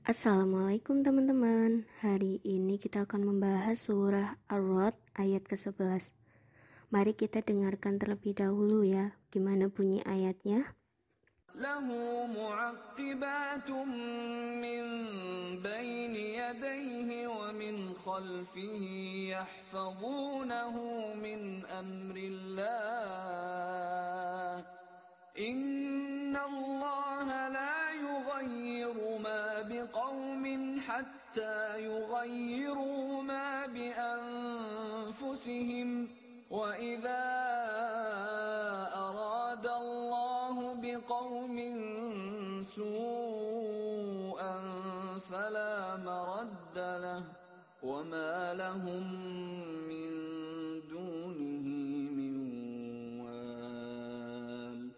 Assalamualaikum teman-teman. Hari ini kita akan membahas surah Ar-Rod ayat ke-11 Mari kita dengarkan terlebih dahulu ya Gimana bunyi ayatnya. Lahu mu'aqibatun min bayni yadayhi wa min khalfihi yahfazunahu min amrillah. Inna حتى يغيروا ما بأنفسهم وإذا أراد الله بقوم سوءا فلا مرد له وما لهم من دونه من وال.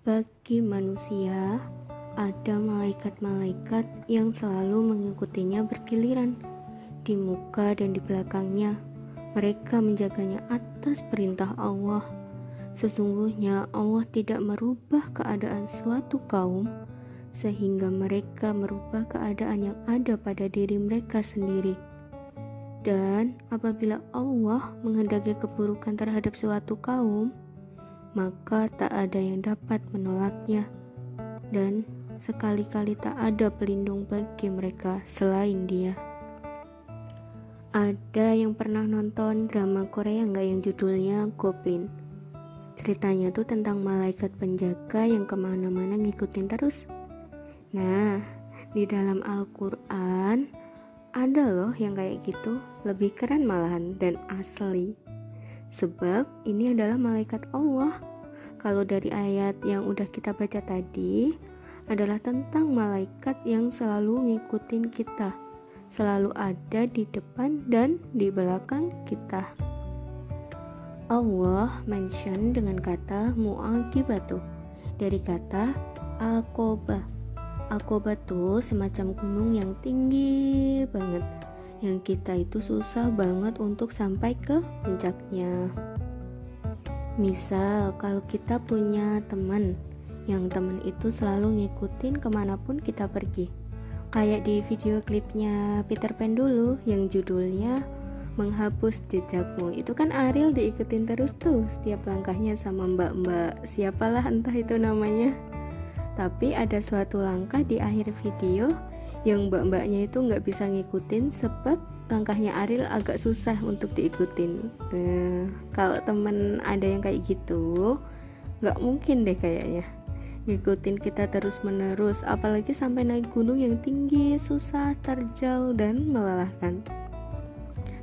Bagi manusia ada malaikat-malaikat yang selalu mengikutinya bergiliran di muka dan di belakangnya. Mereka menjaganya atas perintah Allah. Sesungguhnya Allah tidak merubah keadaan suatu kaum sehingga mereka merubah keadaan yang ada pada diri mereka sendiri. Dan apabila Allah menghendaki keburukan terhadap suatu kaum, maka tak ada yang dapat menolaknya, dan sekali-kali tak ada pelindung bagi mereka selain Dia. Ada yang pernah nonton drama Korea nggak yang judulnya Goblin? Ceritanya tuh tentang malaikat penjaga yang ke mana-mana ngikutin terus. Nah, di dalam Al-Quran ada loh yang kayak gitu, lebih keren malahan dan asli. Sebab ini adalah malaikat Allah. Kalau dari ayat yang udah kita baca tadi, adalah tentang malaikat yang selalu ngikutin kita, selalu ada di depan dan di belakang kita. Allah mention dengan kata mu'aqibatu dari kata akoba. Akoba tuh semacam gunung yang tinggi banget yang kita itu susah banget untuk sampai ke puncaknya. Misal kalau kita punya teman yang teman itu selalu ngikutin ke mana pun kita pergi. Kayak di video klipnya Peter Pan dulu yang judulnya menghapus jejakmu. Itu kan Ariel diikutin terus tuh setiap langkahnya sama mbak-mbak siapalah entah itu namanya. Tapi ada suatu langkah di akhir video yang mbak-mbaknya itu nggak bisa ngikutin sebab langkahnya Ariel agak susah untuk diikutin. Nah, kalau temen ada yang kayak gitu nggak mungkin deh kayaknya ngikutin kita terus menerus apalagi sampai naik gunung yang tinggi susah terjal dan melelahkan.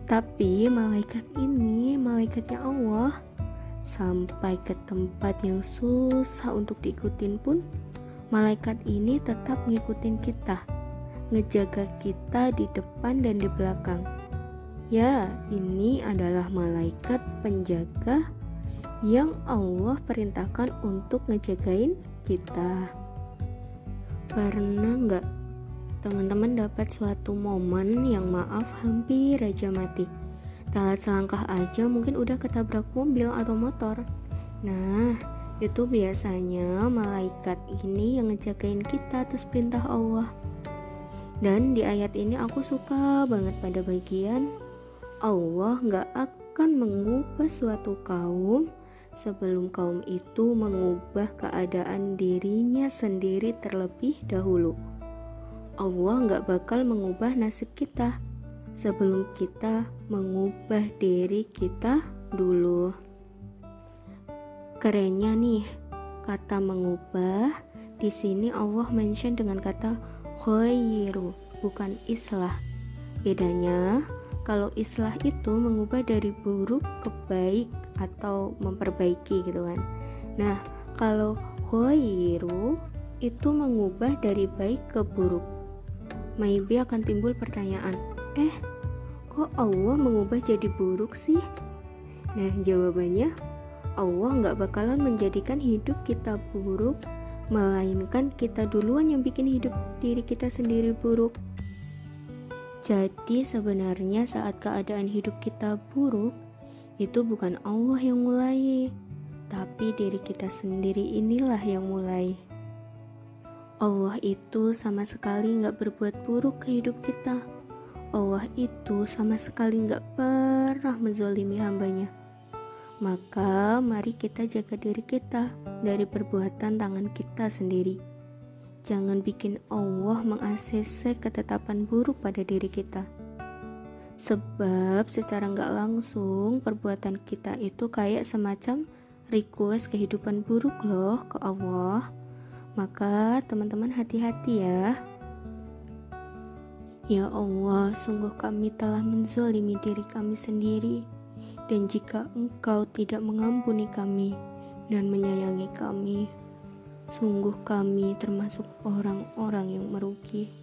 Tapi malaikat ini malaikatnya Allah sampai ke tempat yang susah untuk diikutin pun malaikat ini tetap ngikutin kita ngejaga kita di depan dan di belakang. Ya ini adalah malaikat penjaga yang Allah perintahkan untuk ngejagain kita. Pernah nggak teman-teman dapat suatu momen yang maaf hampir aja mati. Telat selangkah aja mungkin udah ketabrak mobil atau motor. Nah itu biasanya malaikat ini yang ngejagain kita atas perintah Allah. Dan di ayat ini aku suka banget pada bagian Allah gak akan mengubah suatu kaum sebelum kaum itu mengubah keadaan dirinya sendiri terlebih dahulu. Allah nggak bakal mengubah nasib kita sebelum kita mengubah diri kita dulu. Kerennya nih, kata mengubah di sini Allah mention dengan kata khairu, bukan islah. Bedanya, kalau islah itu mengubah dari buruk ke baik atau memperbaiki gitu kan. Nah, kalau khairu itu mengubah dari baik ke buruk. Maybe akan timbul pertanyaan, eh kok Allah mengubah jadi buruk sih? Nah jawabannya, Allah nggak bakalan menjadikan hidup kita buruk, melainkan kita duluan yang bikin hidup diri kita sendiri buruk. Jadi sebenarnya saat keadaan hidup kita buruk, itu bukan Allah yang mulai, tapi diri kita sendiri inilah yang mulai. Allah itu sama sekali nggak berbuat buruk ke hidup kita. Allah itu sama sekali nggak pernah menzolimi hambanya. Maka mari kita jaga diri kita dari perbuatan tangan kita sendiri. Jangan bikin Allah mengaksese ketetapan buruk pada diri kita. Sebab secara nggak langsung perbuatan kita itu kayak semacam request kehidupan buruk loh ke Allah. Maka teman-teman hati-hati ya. Ya Allah, sungguh kami telah menzolimi diri kami sendiri. Dan jika engkau tidak mengampuni kami dan menyayangi kami, sungguh kami termasuk orang-orang yang merugi.